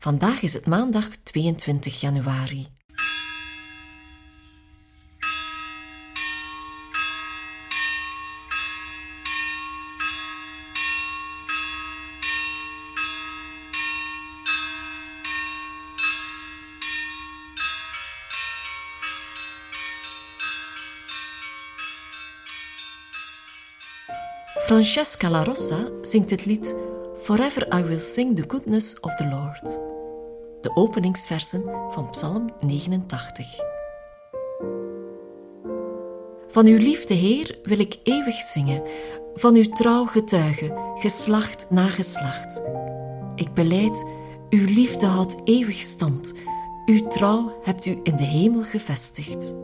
Vandaag is het maandag 22 januari. Francesca La Rossa zingt het lied Forever I Will Sing the Goodness of the Lord. De openingsversen van Psalm 89. Van uw liefde, Heer, wil ik eeuwig zingen, van uw trouw getuigen, geslacht na geslacht. Ik beleid, uw liefde houdt eeuwig stand, uw trouw hebt u in de hemel gevestigd.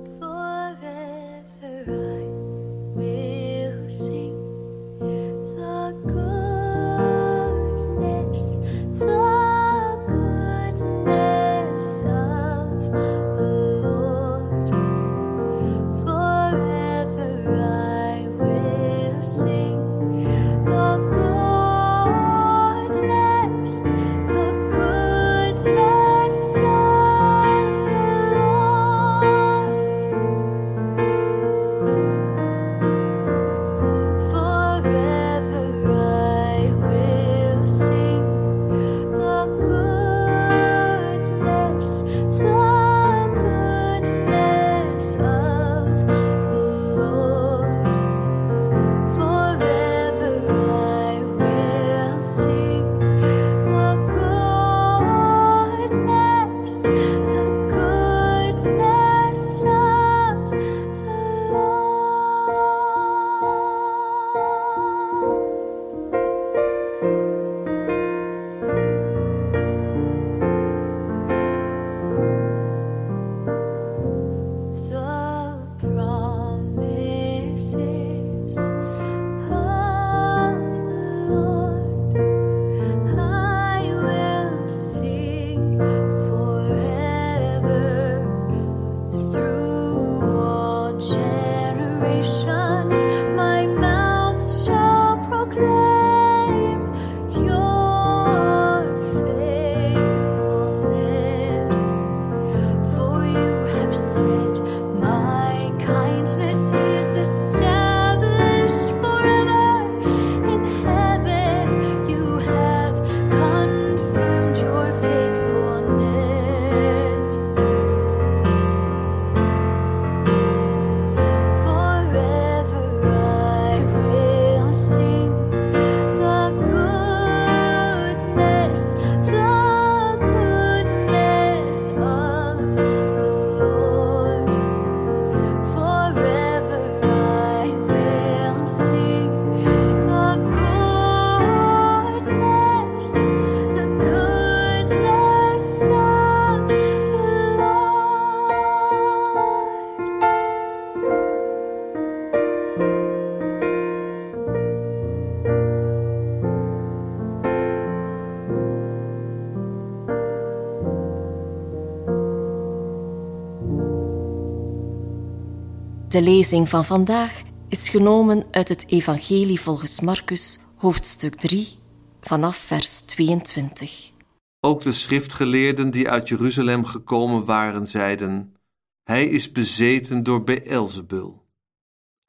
De lezing van vandaag is genomen uit het Evangelie volgens Marcus, hoofdstuk 3, vanaf vers 22. Ook de schriftgeleerden die uit Jeruzalem gekomen waren, zeiden: Hij is bezeten door Beelzebul.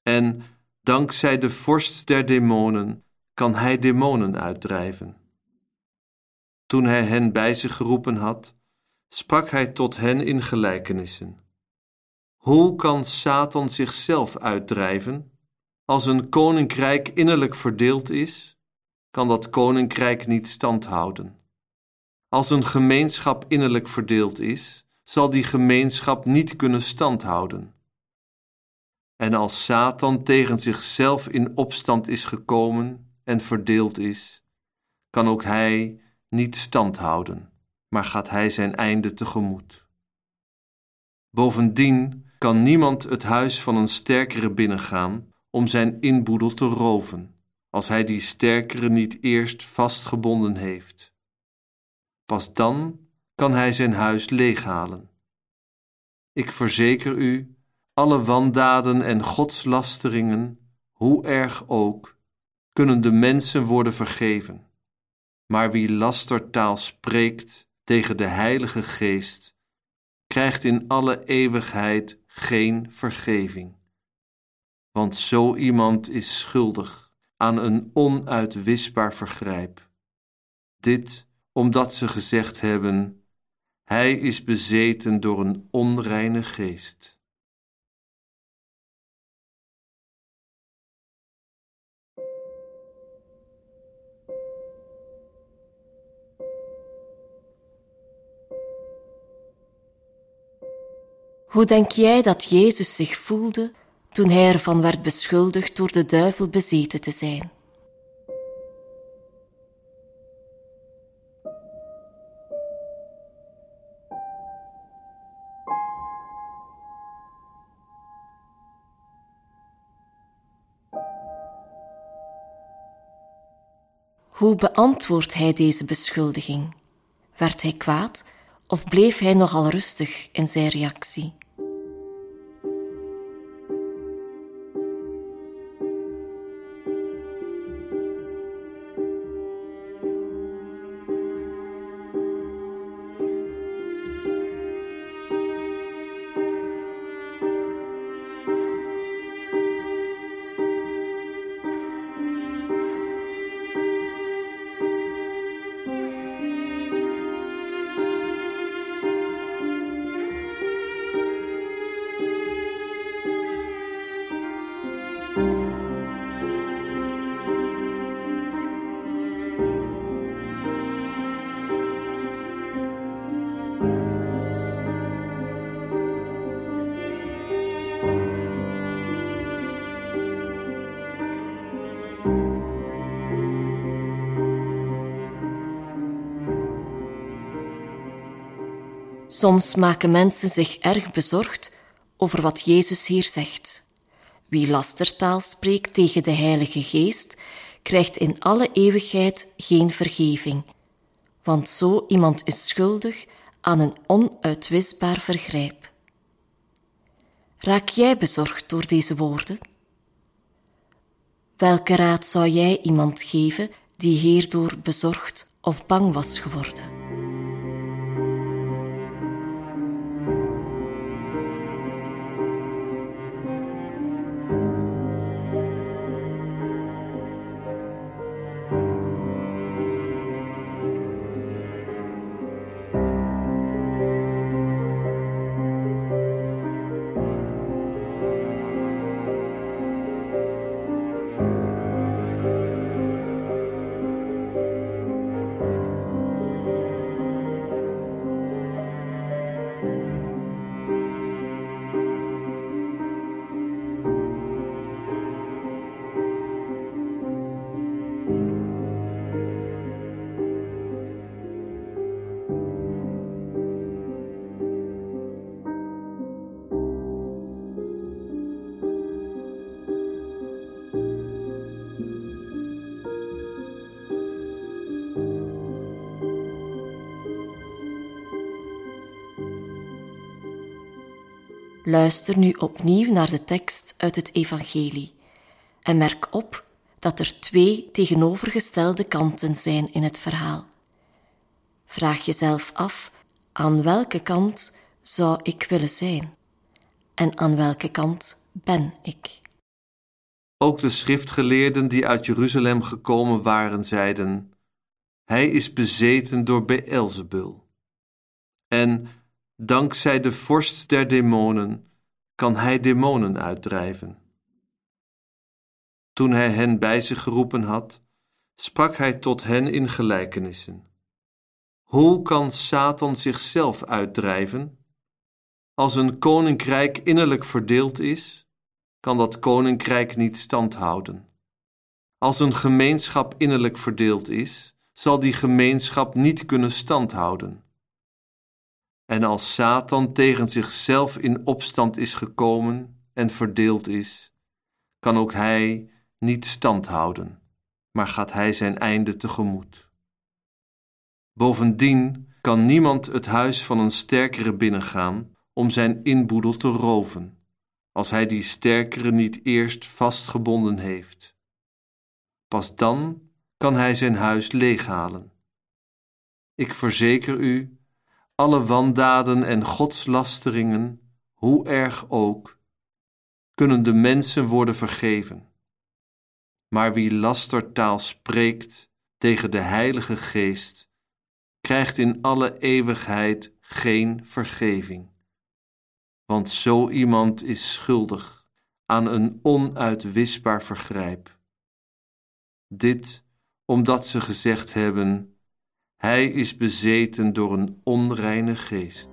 En dankzij de vorst der demonen kan hij demonen uitdrijven. Toen hij hen bij zich geroepen had, sprak hij tot hen in gelijkenissen. Hoe kan Satan zichzelf uitdrijven? Als een koninkrijk innerlijk verdeeld is, kan dat koninkrijk niet standhouden. Als een gemeenschap innerlijk verdeeld is, zal die gemeenschap niet kunnen standhouden. En als Satan tegen zichzelf in opstand is gekomen en verdeeld is, kan ook hij niet standhouden, maar gaat hij zijn einde tegemoet. Bovendien kan niemand het huis van een sterkere binnengaan om zijn inboedel te roven, als hij die sterkere niet eerst vastgebonden heeft. Pas dan kan hij zijn huis leeghalen. Ik verzeker u, alle wandaden en godslasteringen, hoe erg ook, kunnen de mensen worden vergeven. Maar wie lastertaal spreekt tegen de Heilige Geest, krijgt in alle eeuwigheid geen vergeving. Want zo iemand is schuldig aan een onuitwisbaar vergrijp. Dit omdat ze gezegd hebben: Hij is bezeten door een onreine geest. Hoe denk jij dat Jezus zich voelde toen hij ervan werd beschuldigd door de duivel bezeten te zijn? Hoe beantwoordt hij deze beschuldiging? Werd hij kwaad of bleef hij nogal rustig in zijn reactie? Soms maken mensen zich erg bezorgd over wat Jezus hier zegt. Wie lastertaal spreekt tegen de Heilige Geest, krijgt in alle eeuwigheid geen vergeving, want zo iemand is schuldig aan een onuitwisbaar vergrijp. Raak jij bezorgd door deze woorden? Welke raad zou jij iemand geven die hierdoor bezorgd of bang was geworden? Luister nu opnieuw naar de tekst uit het Evangelie en merk op dat er twee tegenovergestelde kanten zijn in het verhaal. Vraag jezelf af aan welke kant zou ik willen zijn en aan welke kant ben ik. Ook de schriftgeleerden die uit Jeruzalem gekomen waren, zeiden: Hij is bezeten door Beelzebul. En Dankzij de vorst der demonen kan hij demonen uitdrijven. Toen hij hen bij zich geroepen had, sprak hij tot hen in gelijkenissen. Hoe kan Satan zichzelf uitdrijven? Als een koninkrijk innerlijk verdeeld is, kan dat koninkrijk niet standhouden. Als een gemeenschap innerlijk verdeeld is, zal die gemeenschap niet kunnen standhouden. En als Satan tegen zichzelf in opstand is gekomen en verdeeld is, kan ook hij niet stand houden, maar gaat hij zijn einde tegemoet. Bovendien kan niemand het huis van een sterkere binnengaan om zijn inboedel te roven, als hij die sterkere niet eerst vastgebonden heeft. Pas dan kan hij zijn huis leeghalen. Ik verzeker u Alle wandaden en godslasteringen, hoe erg ook, kunnen de mensen worden vergeven. Maar wie lastertaal spreekt tegen de Heilige Geest, krijgt in alle eeuwigheid geen vergeving. Want zo iemand is schuldig aan een onuitwisbaar vergrijp. Dit omdat ze gezegd hebben: Hij is bezeten door een onreine geest.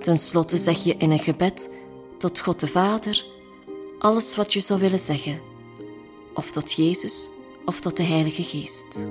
Ten slotte zeg je in een gebed tot God de Vader alles wat je zou willen zeggen, of tot Jezus of tot de Heilige Geest.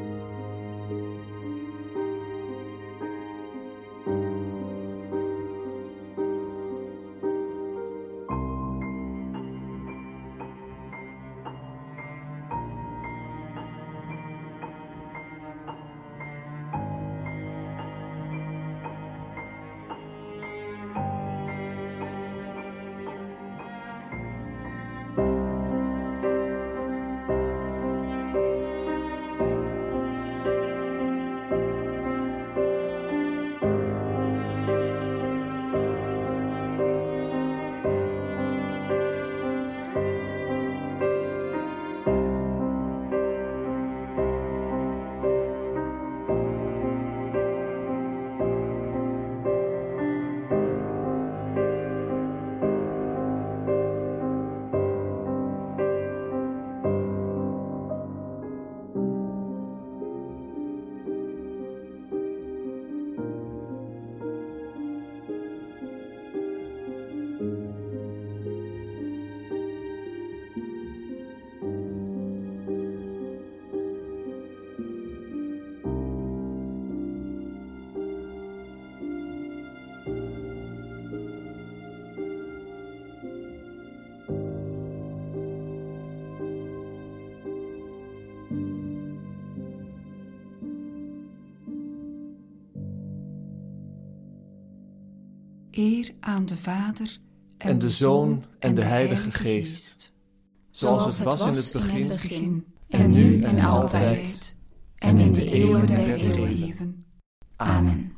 Eer aan de Vader en de Zoon en de Heilige Geest, zoals het was in het begin, en nu en altijd, en in de eeuwen der eeuwen. Amen.